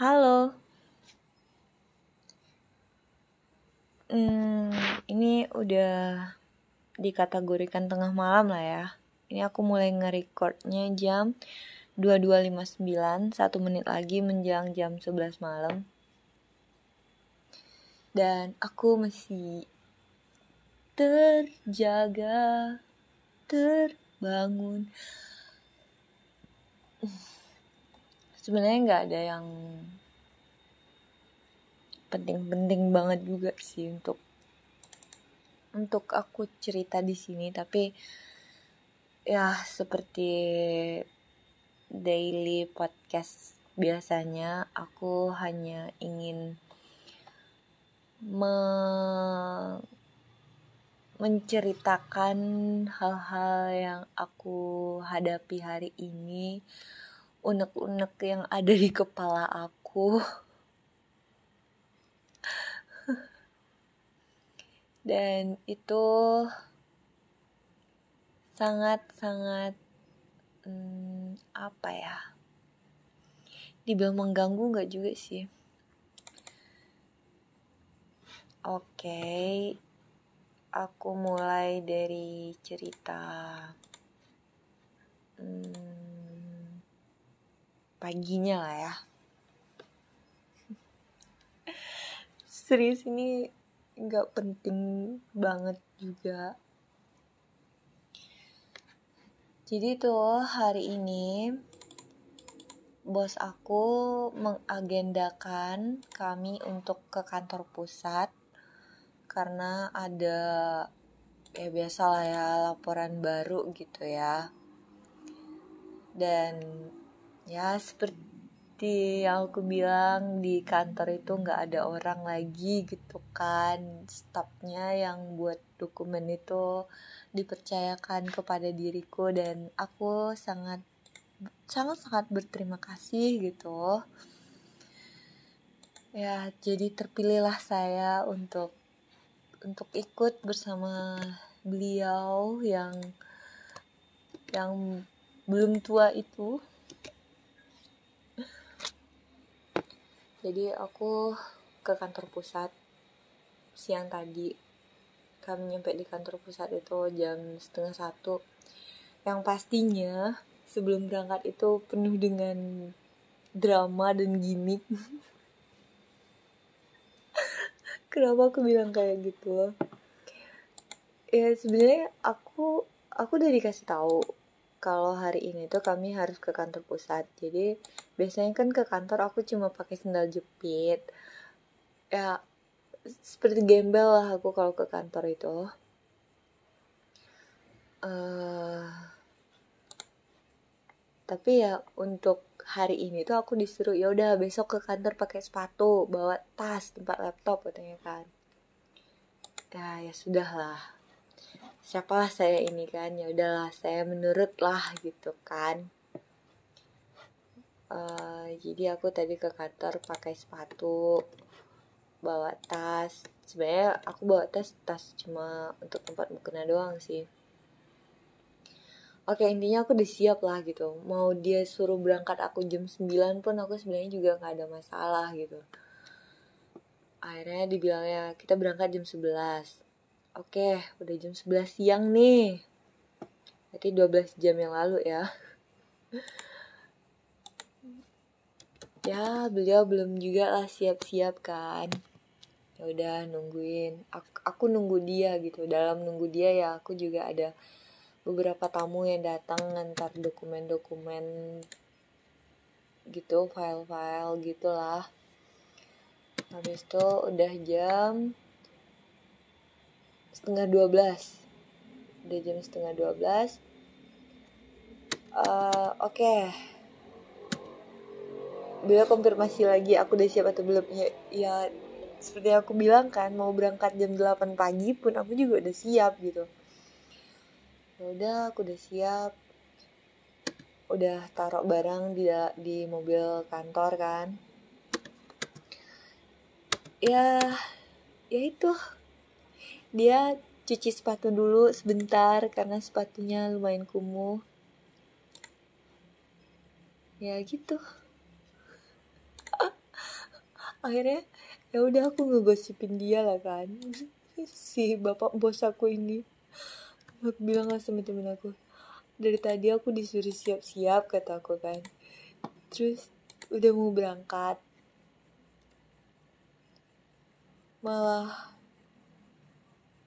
Halo. Hmm, ini udah dikategorikan tengah malam lah ya. Ini aku mulai nge-recordnya jam 22.59, satu menit lagi menjelang jam 11 malam. Dan aku masih terjaga, terbangun. Sebenarnya nggak ada yang penting-penting banget juga sih untuk untuk aku cerita di sini. Tapi ya seperti daily podcast biasanya aku hanya ingin me menceritakan hal-hal yang aku hadapi hari ini unek-unek yang ada di kepala aku dan itu sangat-sangat hmm, apa ya dibilang mengganggu nggak juga sih oke okay. aku mulai dari cerita hmm, paginya lah ya. Serius ini nggak penting banget juga. Jadi tuh hari ini bos aku mengagendakan kami untuk ke kantor pusat karena ada ya biasa lah ya laporan baru gitu ya. Dan ya seperti yang aku bilang di kantor itu nggak ada orang lagi gitu kan. Stafnya yang buat dokumen itu dipercayakan kepada diriku dan aku sangat sangat sangat berterima kasih gitu. Ya jadi terpilihlah saya untuk untuk ikut bersama beliau yang yang belum tua itu jadi aku ke kantor pusat siang tadi. Kami nyampe di kantor pusat itu jam setengah satu. Yang pastinya sebelum berangkat itu penuh dengan drama dan gimmick. Kenapa aku bilang kayak gitu? Ya sebenarnya aku aku udah dikasih tahu kalau hari ini tuh kami harus ke kantor pusat. Jadi biasanya kan ke kantor aku cuma pakai sendal jepit. Ya seperti gembel lah aku kalau ke kantor itu. Uh, tapi ya untuk hari ini tuh aku disuruh ya udah besok ke kantor pakai sepatu bawa tas tempat laptop katanya kan. Ya ya sudah lah. Siapalah saya ini kan? Ya udahlah saya menurut lah gitu kan uh, jadi aku tadi ke kantor pakai sepatu bawa tas. Sebenarnya aku bawa tas tas cuma untuk tempat mukena doang sih. Oke intinya aku udah siap lah gitu. Mau dia suruh berangkat aku jam 9 pun aku sebenarnya juga gak ada masalah gitu. Akhirnya dibilangnya kita berangkat jam 11 Oke, udah jam 11 siang nih. Berarti 12 jam yang lalu ya. ya, beliau belum juga lah siap-siap kan. Ya udah nungguin. Aku, aku nunggu dia gitu. Dalam nunggu dia ya aku juga ada beberapa tamu yang datang ngantar dokumen-dokumen gitu, file-file gitulah. Habis itu udah jam setengah dua belas udah jam setengah dua belas uh, oke okay. Bila konfirmasi lagi aku udah siap atau belum? Ya, ya seperti yang aku bilang kan mau berangkat jam 8 pagi pun aku juga udah siap gitu. Ya udah aku udah siap. Udah taruh barang di di mobil kantor kan. Ya ya itu. Dia cuci sepatu dulu sebentar karena sepatunya lumayan kumuh. Ya gitu akhirnya ya udah aku ngegosipin dia lah kan. Si bapak bos aku ini. Aku bilang lah sama temen aku dari tadi aku disuruh siap-siap kata aku kan. Terus udah mau berangkat. Malah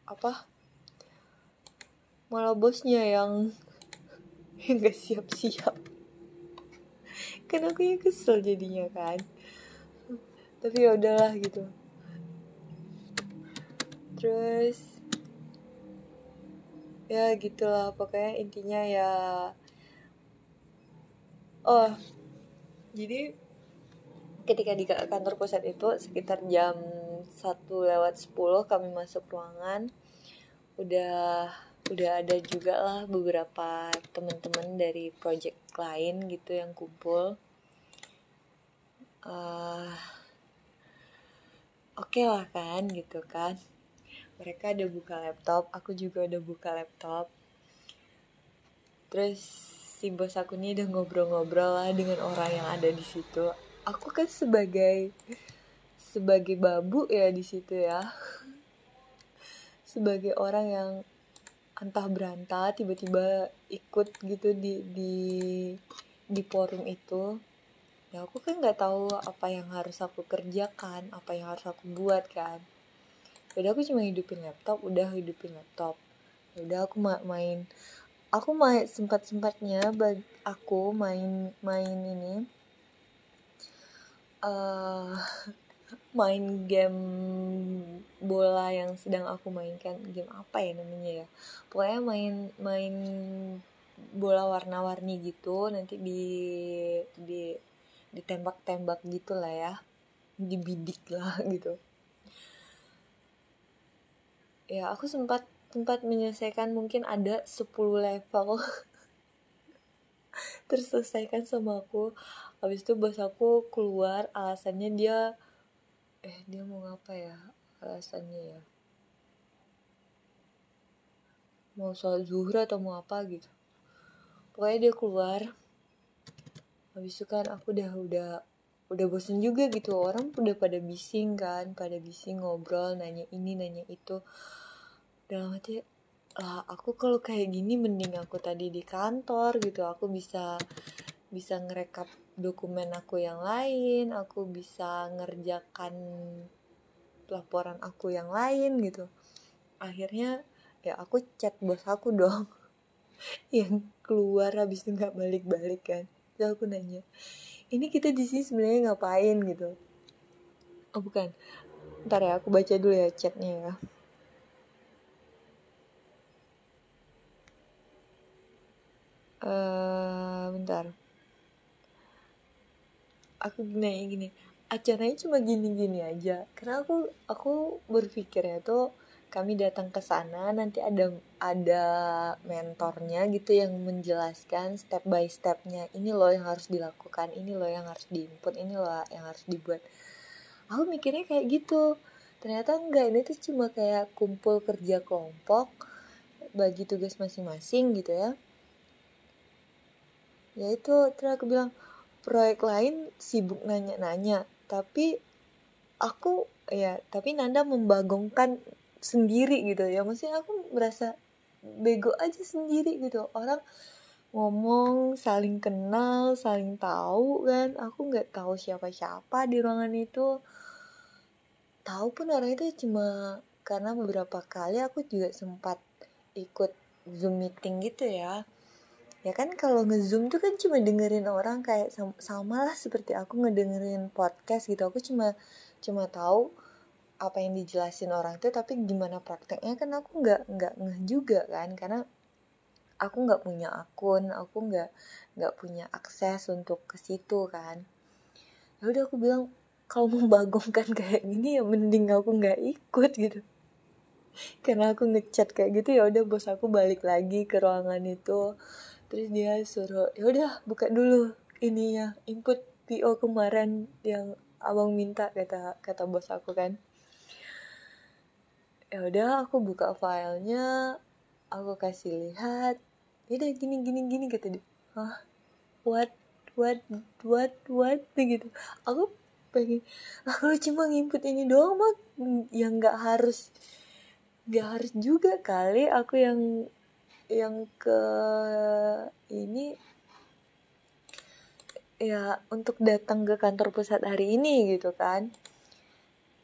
apa? Malah bosnya yang yang gak siap-siap. Kan aku yang kesel jadinya kan tapi ya udahlah gitu. Terus ya gitulah. Pokoknya intinya ya oh jadi ketika di kantor pusat itu sekitar jam 1 lewat 10 kami masuk ruangan. Udah udah ada juga lah beberapa teman-teman dari project lain gitu yang kumpul. Uh, oke okay lah kan gitu kan. Mereka udah buka laptop aku juga udah buka laptop. Terus si bos aku nih udah ngobrol-ngobrol lah dengan orang yang ada di situ. Aku kan sebagai sebagai babu ya di situ ya. Sebagai orang yang entah berantah tiba-tiba ikut gitu di di di forum itu ya aku kan nggak tahu apa yang harus aku kerjakan apa yang harus aku buat kan. Udah aku cuma hidupin laptop udah hidupin laptop. Ya udah aku ma main aku main sempat sempatnya aku main main ini uh, main game bola yang sedang aku mainkan. Game apa ya namanya ya? Pokoknya main main bola warna-warni gitu nanti di di ditembak-tembak gitu lah ya. Dibidik lah gitu. Ya aku sempat sempat menyelesaikan mungkin ada 10 level. Terselesaikan sama aku. Habis itu bos aku keluar alasannya dia eh dia mau ngapa ya? Alasannya ya. Mau sholat zuhur atau mau apa gitu. Pokoknya dia keluar habis itu kan aku udah udah udah bosen juga gitu. Orang udah pada bising kan pada bising ngobrol nanya ini nanya itu. Dalam hati lah aku kalau kayak gini mending aku tadi di kantor gitu. Aku bisa bisa ngerekap dokumen aku yang lain aku bisa ngerjakan laporan aku yang lain gitu. Akhirnya ya aku chat bos aku dong. Yang keluar habis itu nggak balik-balik kan terus aku nanya ini kita di sini sebenarnya ngapain? Gitu. Oh bukan. Ntar ya aku baca dulu ya chatnya ya. Uh, bentar. Aku nanya gini acaranya cuma gini-gini aja. Karena aku aku berpikirnya tuh kami datang ke sana nanti ada ada mentornya gitu yang menjelaskan step by stepnya. Ini loh yang harus dilakukan ini loh yang harus diinput ini loh yang harus dibuat. Aku mikirnya kayak gitu. Ternyata enggak ini tuh cuma kayak kumpul kerja kelompok bagi tugas masing-masing gitu ya. Ya itu terus aku bilang proyek lain sibuk nanya-nanya tapi aku ya tapi Nanda membagongkan sendiri gitu ya. Maksudnya aku merasa bego aja sendiri gitu. Orang ngomong saling kenal saling tahu kan. Aku nggak tahu siapa siapa di ruangan itu. Tahu pun orang itu cuma karena beberapa kali aku juga sempat ikut zoom meeting gitu ya. Ya kan kalau ngezoom tuh kan cuma dengerin orang kayak sama, sama lah seperti aku ngedengerin podcast gitu. Aku cuma cuma tahu apa yang dijelasin orang itu tapi gimana prakteknya kan aku nggak nggak ngeh juga kan karena aku nggak punya akun aku nggak nggak punya akses untuk ke situ kan. Ya udah aku bilang kalau membagongkan kayak gini ya mending aku nggak ikut gitu. Karena aku ngechat kayak gitu ya udah bos aku balik lagi ke ruangan itu. Terus dia suruh ya udah buka dulu ini ya input PO kemarin yang abang minta kata kata bos aku kan ya udah aku buka filenya aku kasih lihat. Ya gini gini gini kata dia. Ah what? What? What? What? Gitu aku pengen kalau cuma nginput ini doang mah yang nggak harus nggak harus juga kali. Aku yang yang ke ini. Ya untuk datang ke kantor pusat hari ini gitu kan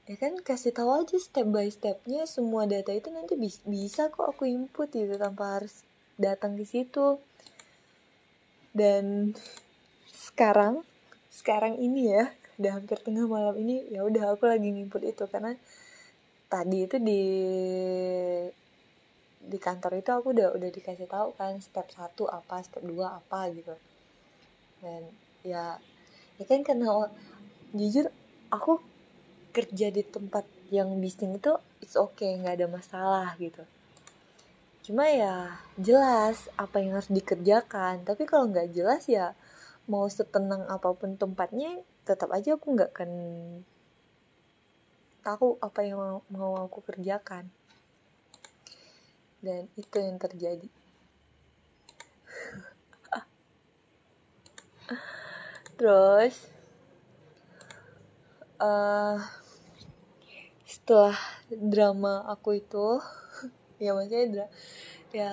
ya kan kasih tahu aja step by stepnya semua data itu nanti bis bisa kok aku input gitu tanpa harus datang ke situ. Dan sekarang sekarang ini ya udah hampir tengah malam ini ya udah aku lagi nginput itu. Karena tadi itu di di kantor itu aku udah udah dikasih tahu kan step satu apa step dua apa gitu. Dan ya ya kan karena jujur aku kerja di tempat yang bising itu it's okay nggak ada masalah gitu. Cuma ya jelas apa yang harus dikerjakan. Tapi kalau nggak jelas ya mau setenang apa pun tempatnya tetap aja aku nggak akan tahu apa yang mau, mau aku kerjakan. Dan itu yang terjadi. Terus uh, setelah drama aku itu ya maksudnya dra ya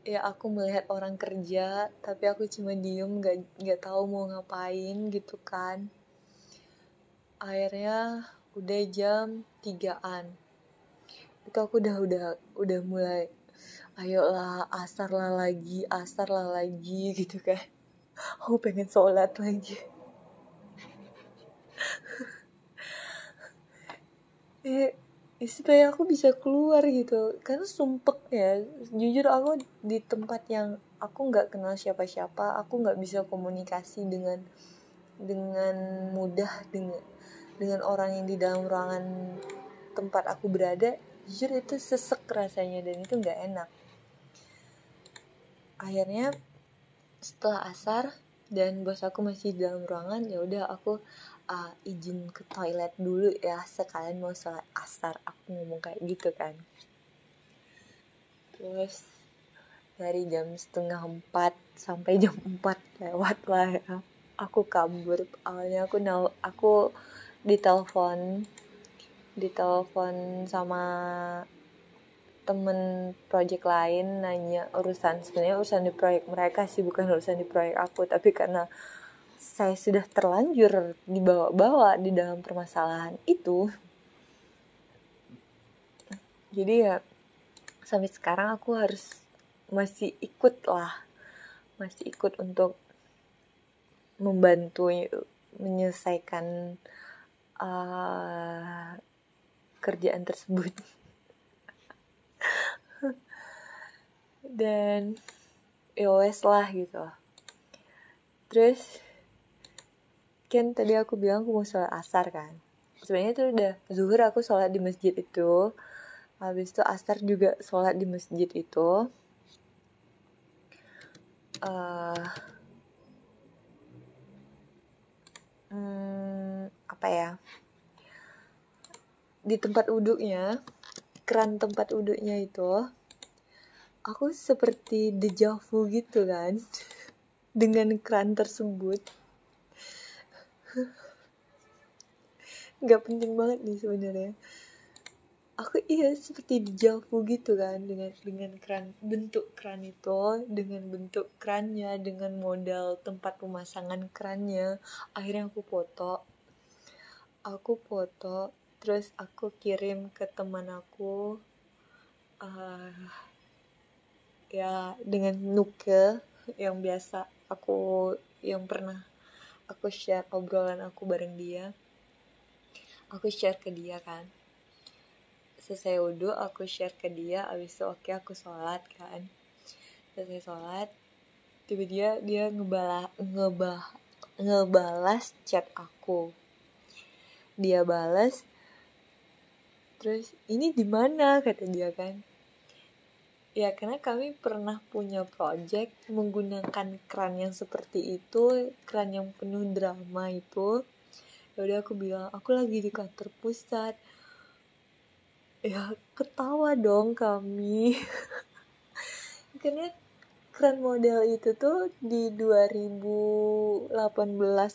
ya aku melihat orang kerja tapi aku cuma diem gak nggak tahu mau ngapain gitu kan. Akhirnya udah jam tigaan. Itu aku udah udah udah mulai ayolah asar lah lagi asar lah lagi gitu kan. Aku pengen sholat lagi eh supaya aku bisa keluar gitu. Karena sumpek ya jujur aku di tempat yang aku nggak kenal siapa-siapa aku nggak bisa komunikasi dengan dengan mudah dengan dengan orang yang di dalam ruangan tempat aku berada jujur itu sesek rasanya dan itu nggak enak. Akhirnya setelah asar dan bos aku masih di dalam ruangan ya udah aku uh, izin ke toilet dulu ya sekalian mau sholat asar aku ngomong kayak gitu kan. Terus dari jam setengah empat sampai jam empat lewat lah ya aku kabur. Awalnya aku nol aku ditelepon ditelepon sama temen project lain nanya urusan. Sebenarnya urusan di proyek mereka sih bukan urusan di proyek aku tapi karena saya sudah terlanjur dibawa-bawa di dalam permasalahan itu. Jadi ya sampai sekarang aku harus masih ikut lah. Masih ikut untuk membantu menyelesaikan uh, kerjaan tersebut. Dan iOS lah gitu. Terus kan tadi aku bilang aku mau sholat asar kan. Sebenarnya itu udah zuhur aku sholat di masjid itu. Habis itu asar juga sholat di masjid itu. Uh, hmm, apa ya? Di tempat uduknya keran tempat uduknya itu aku seperti dejavu gitu kan. Dengan keran tersebut nggak penting banget nih sebenarnya. Aku iya seperti dejavu gitu kan dengan dengan keran bentuk keran itu dengan bentuk kerannya dengan modal tempat pemasangan kerannya. Akhirnya aku foto. Aku foto terus aku kirim ke teman aku uh, ya dengan nuke yang biasa aku yang pernah aku share obrolan aku bareng dia. Aku share ke dia kan. Selesai wudhu aku share ke dia abis itu oke okay, aku sholat kan. Selesai sholat tiba dia dia ngebalas ngebah ngebalas chat aku. Dia balas terus ini di mana? kata dia kan Ya, karena kami pernah punya project menggunakan keran yang seperti itu, keran yang penuh drama itu. Ya udah aku bilang, aku lagi di kantor pusat. Ya, ketawa dong kami. karena keran model itu tuh di 2018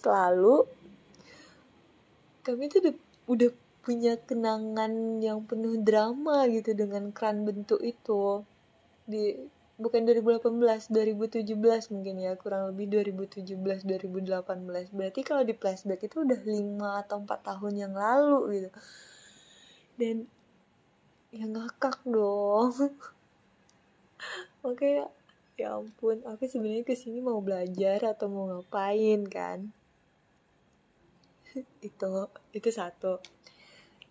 lalu kami tuh udah, punya kenangan yang penuh drama gitu dengan kran bentuk itu di bukan 2018 2017 mungkin ya kurang lebih 2017 2018 berarti kalau di flashback itu udah 5 atau 4 tahun yang lalu gitu. Dan ya ngakak dong. Oke ya ampun aku sebenarnya ke sini mau belajar atau mau ngapain kan? Itu itu satu.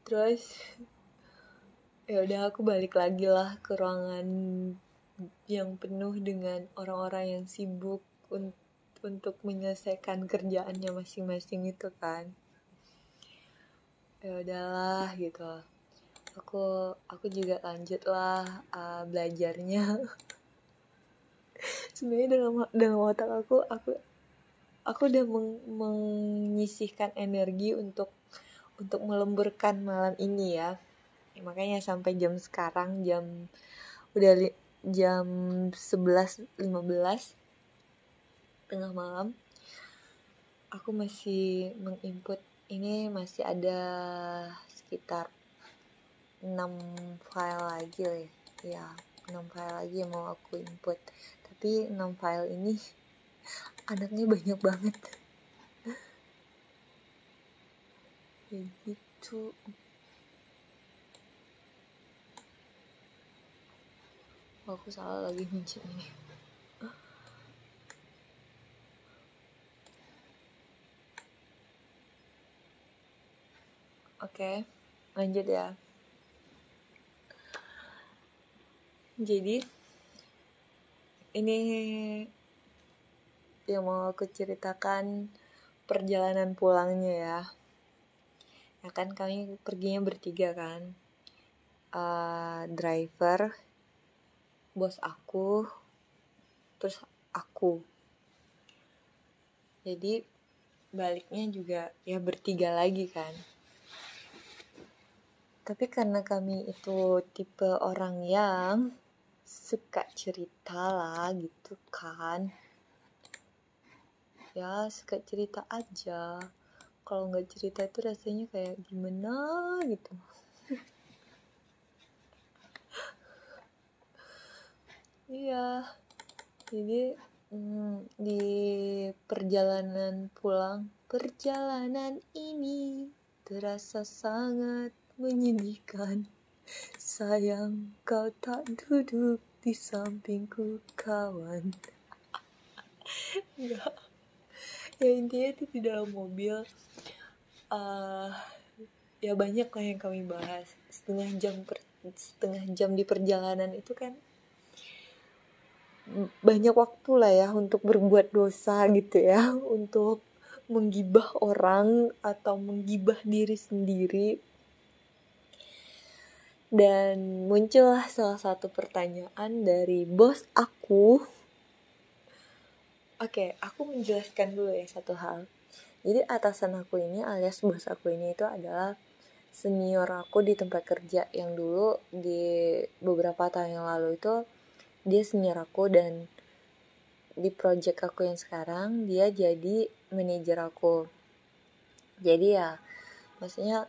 Terus ya udah aku balik lagi lah ke ruangan yang penuh dengan orang-orang yang sibuk un untuk menyelesaikan kerjaannya masing-masing itu kan. Ya udahlah gitu. Aku aku juga lanjut lah uh, belajarnya. Sebenarnya dalam dalam otak aku aku aku udah meng, menyisihkan energi untuk untuk melemburkan malam ini ya. ya makanya sampai jam sekarang jam udah jam 11.15 tengah malam. Aku masih menginput. Ini masih ada sekitar 6 file lagi ya. 6 file lagi yang mau aku input. Tapi 6 file ini anaknya banyak banget. Kayak gitu aku salah lagi mencet ini. Oke, okay, lanjut ya. Jadi, ini yang mau aku ceritakan perjalanan pulangnya ya. Ya kan kami perginya bertiga kan. Uh, driver bos aku terus aku. Jadi baliknya juga ya bertiga lagi kan. Tapi karena kami itu tipe orang yang suka cerita lah gitu kan. Ya suka cerita aja. Kalau nggak cerita itu rasanya kayak gimana gitu iya. Jadi hmm, di perjalanan pulang perjalanan ini terasa sangat menyedihkan. Sayang kau tak duduk di sampingku kawan. Enggak ya intinya itu di dalam mobil uh, ya banyak lah yang kami bahas. Setengah jam per, setengah jam di perjalanan itu kan banyak waktu lah ya untuk berbuat dosa gitu ya. Untuk menggibah orang atau menggibah diri sendiri. Dan muncullah salah satu pertanyaan dari bos aku. Oke, aku menjelaskan dulu ya satu hal. Jadi atasan aku ini alias bos aku ini itu adalah senior aku di tempat kerja yang dulu di beberapa tahun yang lalu itu dia senior aku dan di project aku yang sekarang dia jadi manajer aku. Jadi ya maksudnya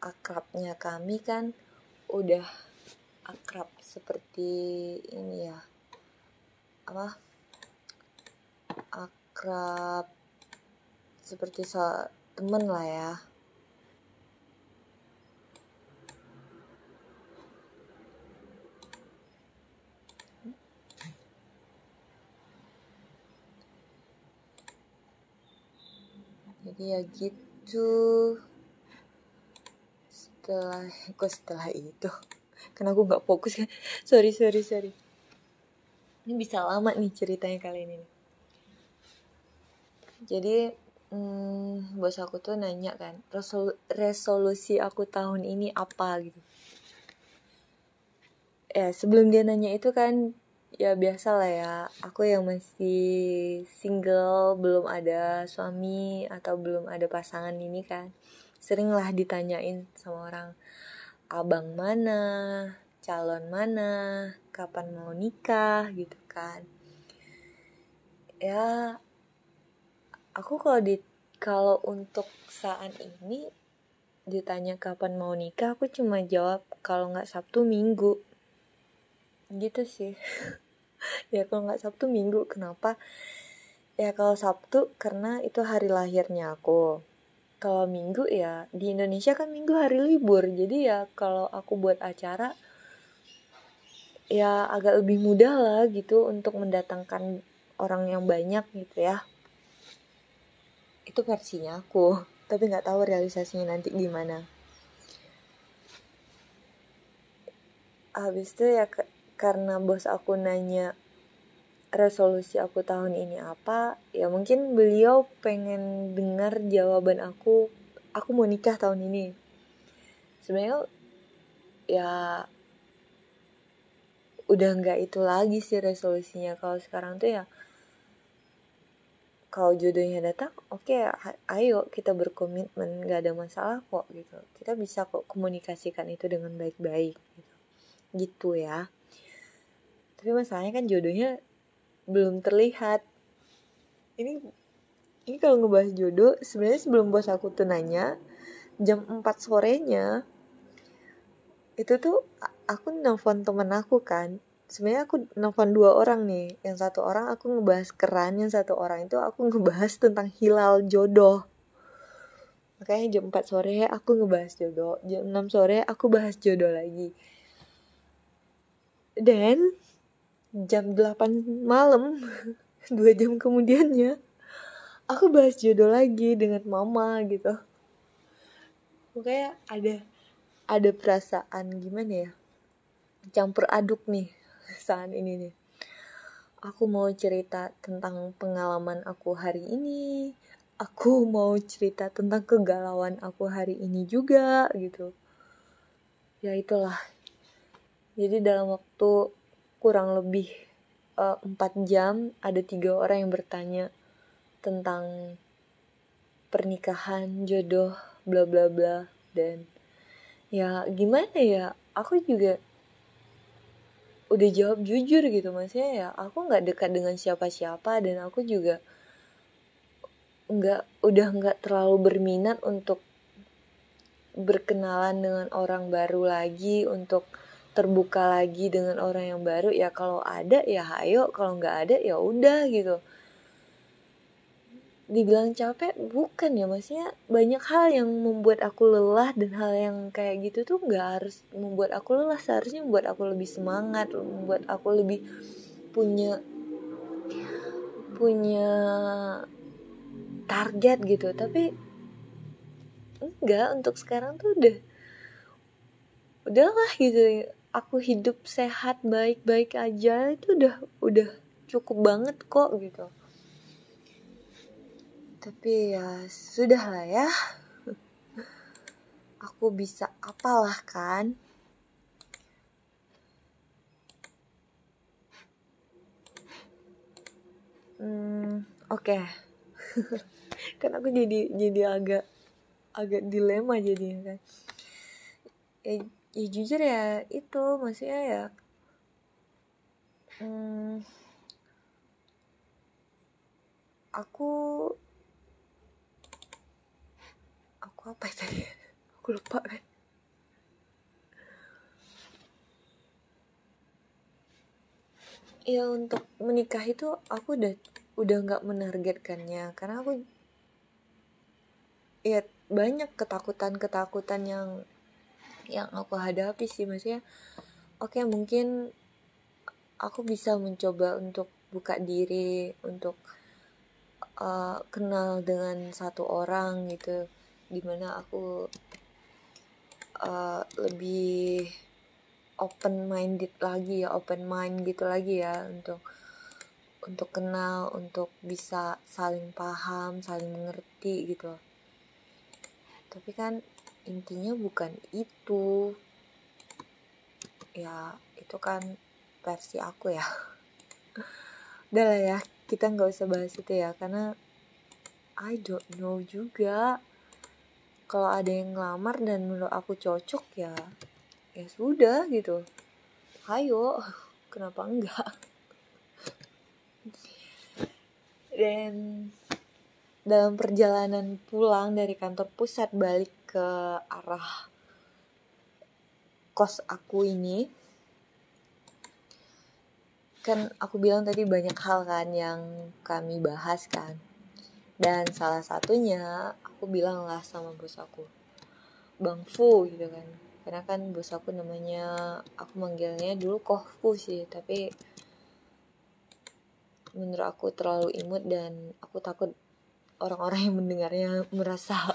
akrabnya kami kan udah akrab seperti ini ya. Apa? Akrab seperti so temen lah ya jadi ya gitu. Setelah kok setelah itu? Karena aku nggak fokus kan. Sorry sorry sorry. Ini bisa lama nih ceritanya kali ini jadi hmm, bos aku tuh nanya kan resol resolusi aku tahun ini apa? gitu. Ya sebelum dia nanya itu kan ya biasa lah ya. Aku yang masih single belum ada suami atau belum ada pasangan ini kan. Sering lah ditanyain sama orang abang mana? Calon mana? Kapan mau nikah? gitu kan. Ya aku kalau di kalau untuk saat ini ditanya kapan mau nikah aku cuma jawab kalau nggak Sabtu Minggu. Gitu sih ya kalau nggak Sabtu Minggu. Kenapa? Ya kalau Sabtu karena itu hari lahirnya aku. Kalau Minggu ya di Indonesia kan Minggu hari libur. Jadi ya kalau aku buat acara ya agak lebih mudah lah gitu untuk mendatangkan orang yang banyak gitu ya. Itu versinya aku tapi nggak tahu realisasinya nanti gimana. Habis itu ya karena bos aku nanya resolusi aku tahun ini apa ya mungkin beliau pengen dengar jawaban aku aku mau nikah tahun ini. Sebenarnya ya udah nggak itu lagi sih resolusinya. Kalau sekarang tuh ya kalau jodohnya datang oke okay, ayo kita berkomitmen nggak ada masalah kok gitu. Kita bisa kok komunikasikan itu dengan baik-baik gitu. Gitu ya tapi masalahnya kan jodohnya belum terlihat. Ini ini kalau ngebahas jodoh sebenarnya sebelum bos aku tuh nanya jam 4 sorenya itu tuh aku nelfon temen aku kan. Sebenarnya aku nelfon dua orang nih. Yang satu orang aku ngebahas keran yang satu orang itu aku ngebahas tentang hilal jodoh. Makanya jam 4 sore aku ngebahas jodoh jam 6 sore aku bahas jodoh lagi. Dan jam 8 malam dua jam kemudiannya aku bahas jodoh lagi dengan mama gitu. Makanya ada ada perasaan gimana ya? Campur aduk nih saat ini nih. Aku mau cerita tentang pengalaman aku hari ini. Aku mau cerita tentang kegalauan aku hari ini juga gitu. Ya itulah. Jadi dalam waktu kurang lebih uh, eh, 4 jam ada tiga orang yang bertanya tentang pernikahan jodoh bla bla bla dan ya gimana ya aku juga udah jawab jujur gitu maksudnya ya aku nggak dekat dengan siapa-siapa dan aku juga nggak udah nggak terlalu berminat untuk berkenalan dengan orang baru lagi untuk terbuka lagi dengan orang yang baru ya kalau ada ya ayo kalau nggak ada ya udah gitu. Dibilang capek bukan ya maksudnya banyak hal yang membuat aku lelah dan hal yang kayak gitu tuh nggak harus membuat aku lelah seharusnya membuat aku lebih semangat membuat aku lebih punya punya target gitu. Tapi enggak untuk sekarang tuh udah udahlah gitu aku hidup sehat baik-baik aja itu udah udah cukup banget kok gitu. Tapi ya sudah lah ya. Aku bisa apalah kan? Hmm oke. Okay. kan aku jadi jadi agak agak dilema jadi kan? Ya, ya jujur ya itu maksudnya ya hmm, aku aku apa ya tadi? Aku lupa kan ya untuk menikah itu aku udah udah nggak menargetkannya karena aku ya banyak ketakutan ketakutan yang yang aku hadapi sih maksudnya oke okay, mungkin aku bisa mencoba untuk buka diri untuk uh, kenal dengan satu orang gitu di mana aku uh, lebih open minded lagi ya open mind gitu lagi ya untuk untuk kenal untuk bisa saling paham saling mengerti gitu. Tapi kan intinya bukan itu. Ya itu kan versi aku ya. Udah lah ya kita nggak usah bahas itu ya karena I don't know juga. Kalau ada yang ngelamar dan menurut aku cocok ya ya sudah gitu. Ayo kenapa enggak? Dan dalam perjalanan pulang dari kantor pusat balik ke arah kos aku ini. Kan aku bilang tadi banyak hal kan yang kami bahas kan. Dan salah satunya aku bilang lah sama bos aku bang Fu gitu kan. Karena kan bos aku namanya aku manggilnya dulu Kohfu sih tapi menurut aku terlalu imut dan aku takut orang-orang yang mendengarnya merasa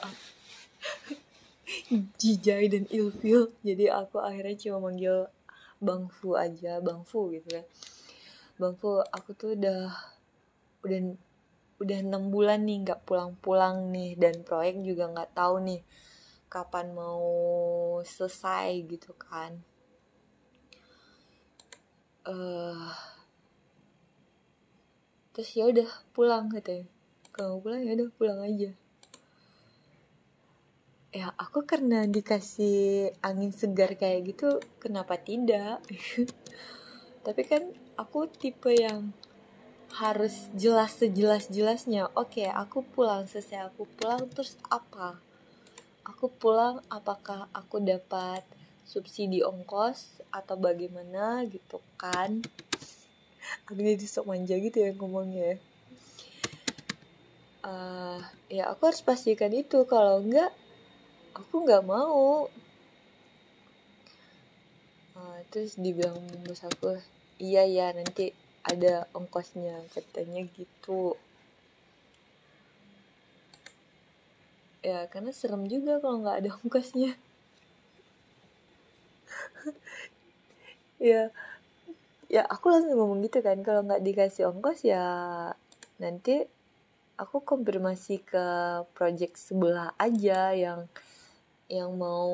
jijai dan ilfil. Jadi aku akhirnya cuma manggil Bang Fu aja Bang Fu gitu kan Bang Fu aku tuh udah udah udah enam bulan nih nggak pulang-pulang nih. Dan proyek juga nggak tahu nih kapan mau selesai gitu kan. Uh, terus ya udah pulang katanya. Kalau pulang ya udah pulang aja ya aku karena dikasih angin segar kayak gitu kenapa tidak? Tapi kan aku tipe yang harus jelas sejelas jelasnya oke aku pulang selesai aku pulang terus apa? Aku pulang apakah aku dapat subsidi ongkos atau bagaimana gitu kan? Aku jadi sok manja gitu ya ngomongnya. Uh, ya aku harus pastikan itu. Kalau enggak aku nggak mau. Uh, terus dibilang bos aku iya ya nanti ada ongkosnya katanya gitu. Ya karena serem juga kalau nggak ada ongkosnya. Ya ya aku langsung ngomong gitu kan kalau nggak dikasih ongkos ya nanti aku konfirmasi ke project sebelah aja yang yang mau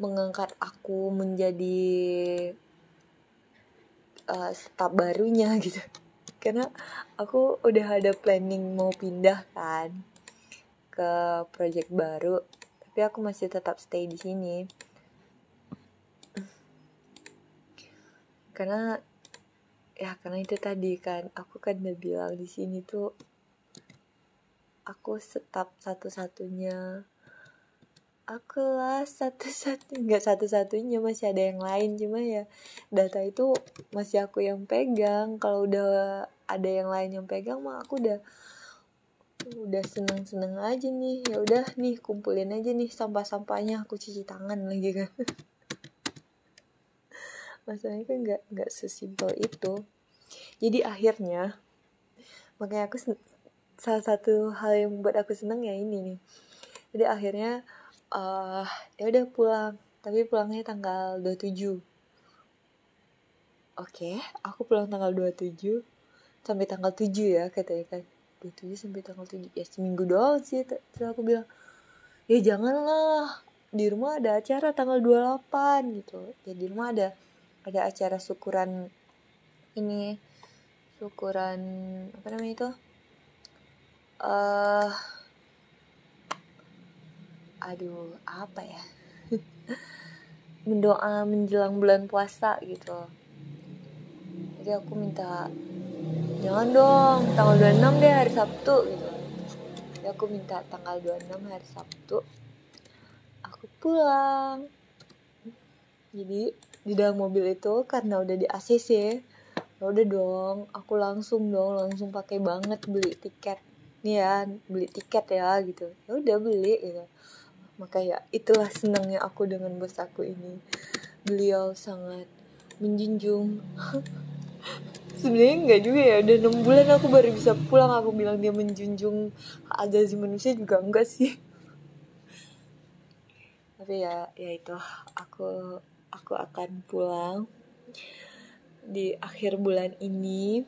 mengangkat aku menjadi uh, staf barunya gitu. Karena aku udah ada planning mau pindah kan ke project baru tapi aku masih tetap stay di sini. Karena ya karena itu tadi kan aku kan udah bilang di sini tuh aku tetap satu-satunya aku lah satu-satu nggak satu-satunya masih ada yang lain. Cuma ya data itu masih aku yang pegang. Kalau udah ada yang lain yang pegang mah aku udah udah seneng-seneng aja nih. Ya udah nih kumpulin aja nih sampah-sampahnya. Aku cuci tangan lagi kan. Masalahnya kan nggak nggak sesimpel itu. Jadi akhirnya makanya aku salah satu hal yang buat aku seneng ya ini nih. Jadi akhirnya uh, ya udah pulang. Tapi pulangnya tanggal 27 oke aku pulang tanggal 27 sampai tanggal 7 ya katanya kan. 27 sampai tanggal 7 ya seminggu doang sih terus aku bilang ya janganlah. Di rumah ada acara tanggal 28 gitu. Ya di rumah ada ada acara syukuran ini syukuran apa namanya itu? Uh, aduh apa ya? Mendoa menjelang bulan puasa gitu. Jadi aku minta jangan dong tanggal 26 deh hari Sabtu gitu. Jadi aku minta tanggal 26 hari Sabtu aku pulang. Jadi di dalam mobil itu karena udah di ACC ya udah dong aku langsung dong langsung pakai banget beli tiket. Nih ya beli tiket ya gitu. Ya udah beli gitu maka ya itulah senangnya aku dengan bos aku ini. Beliau sangat menjunjung. Sebenarnya enggak juga ya udah enam bulan aku baru bisa pulang. Aku bilang dia menjunjung hak manusia juga enggak sih? Tapi ya ya itu aku aku akan pulang di akhir bulan ini.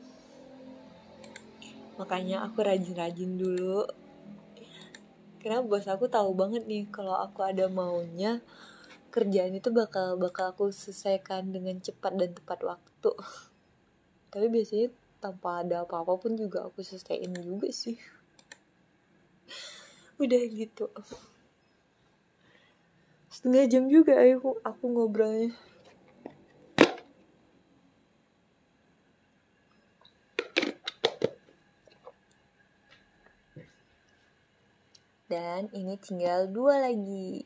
Makanya aku rajin-rajin dulu karena bos aku tahu banget nih kalau aku ada maunya kerjaan itu bakal bakal aku selesaikan dengan cepat dan tepat waktu. Tapi biasanya tanpa ada apa-apa pun juga aku selesaiin juga sih. Udah gitu. Setengah jam juga aku aku ngobrolnya dan ini tinggal dua lagi.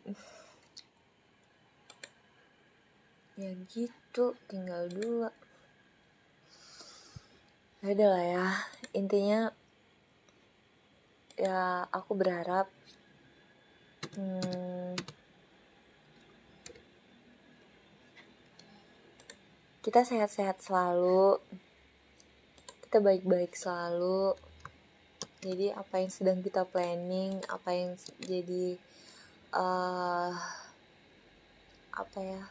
Ya gitu tinggal dua. Ada lah ya. Intinya ya aku berharap hmm, kita sehat-sehat selalu. Kita baik-baik selalu jadi apa yang sedang kita planning apa yang jadi uh, apa ya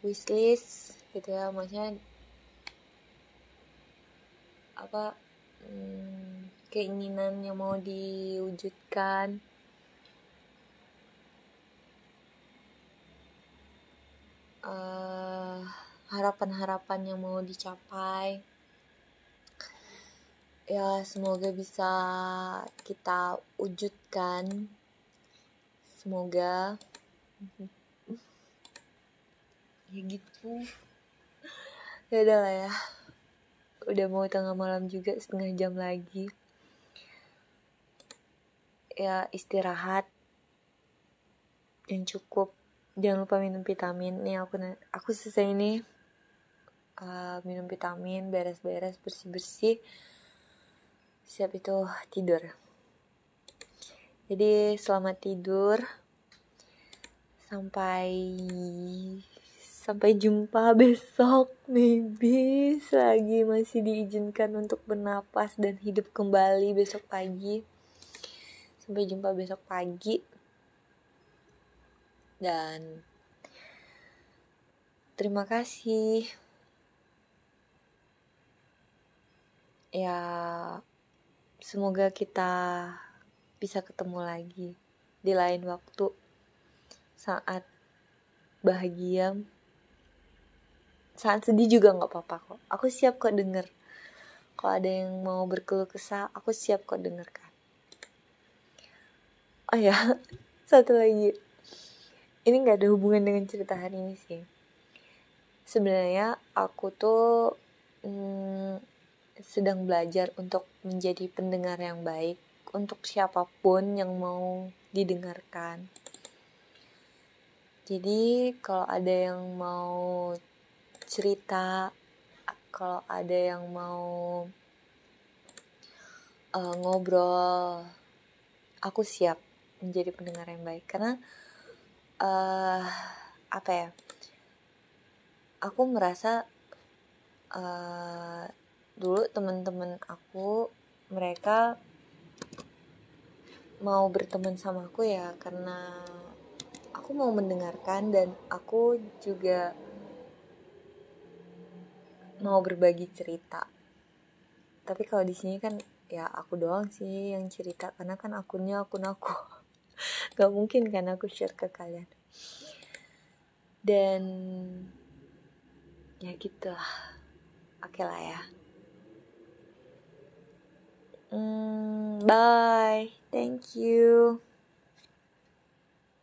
wishlist gitu ya maksudnya apa hmm, keinginan yang mau diwujudkan. Harapan harapan-harapan yang mau dicapai ya semoga bisa kita wujudkan. Semoga. Ya gitu. Ya udah lah ya. Udah mau tengah malam juga setengah jam lagi. Ya istirahat. Yang cukup. Jangan lupa minum vitamin. Nih aku aku selesai ini. Uh, minum vitamin beres-beres bersih-bersih siap itu tidur. Jadi selamat tidur. Sampai sampai jumpa besok maybe. Lagi masih diizinkan untuk bernapas dan hidup kembali besok pagi. Sampai jumpa besok pagi. Dan terima kasih. Ya Semoga kita bisa ketemu lagi di lain waktu saat bahagia. Saat sedih juga nggak apa-apa kok. Aku siap kok denger. Kalau ada yang mau berkeluh kesah aku siap kok dengarkan oh ya satu lagi. Ini nggak ada hubungan dengan cerita hari ini sih. Sebenarnya aku tuh hmm, sedang belajar untuk menjadi pendengar yang baik untuk siapa pun yang mau didengarkan. Jadi kalau ada yang mau cerita, kalau ada yang mau uh, ngobrol, aku siap menjadi pendengar yang baik karena uh, apa ya? Aku merasa uh, dulu teman-teman aku mereka mau berteman sama aku ya karena aku mau mendengarkan dan aku juga mau berbagi cerita. Tapi kalau di sini kan ya aku doang sih yang cerita karena kan akunnya akun aku. Gak mungkin kan aku share ke kalian. Dan ya gitu lah oke okay lah ya Mm, bye. Thank you.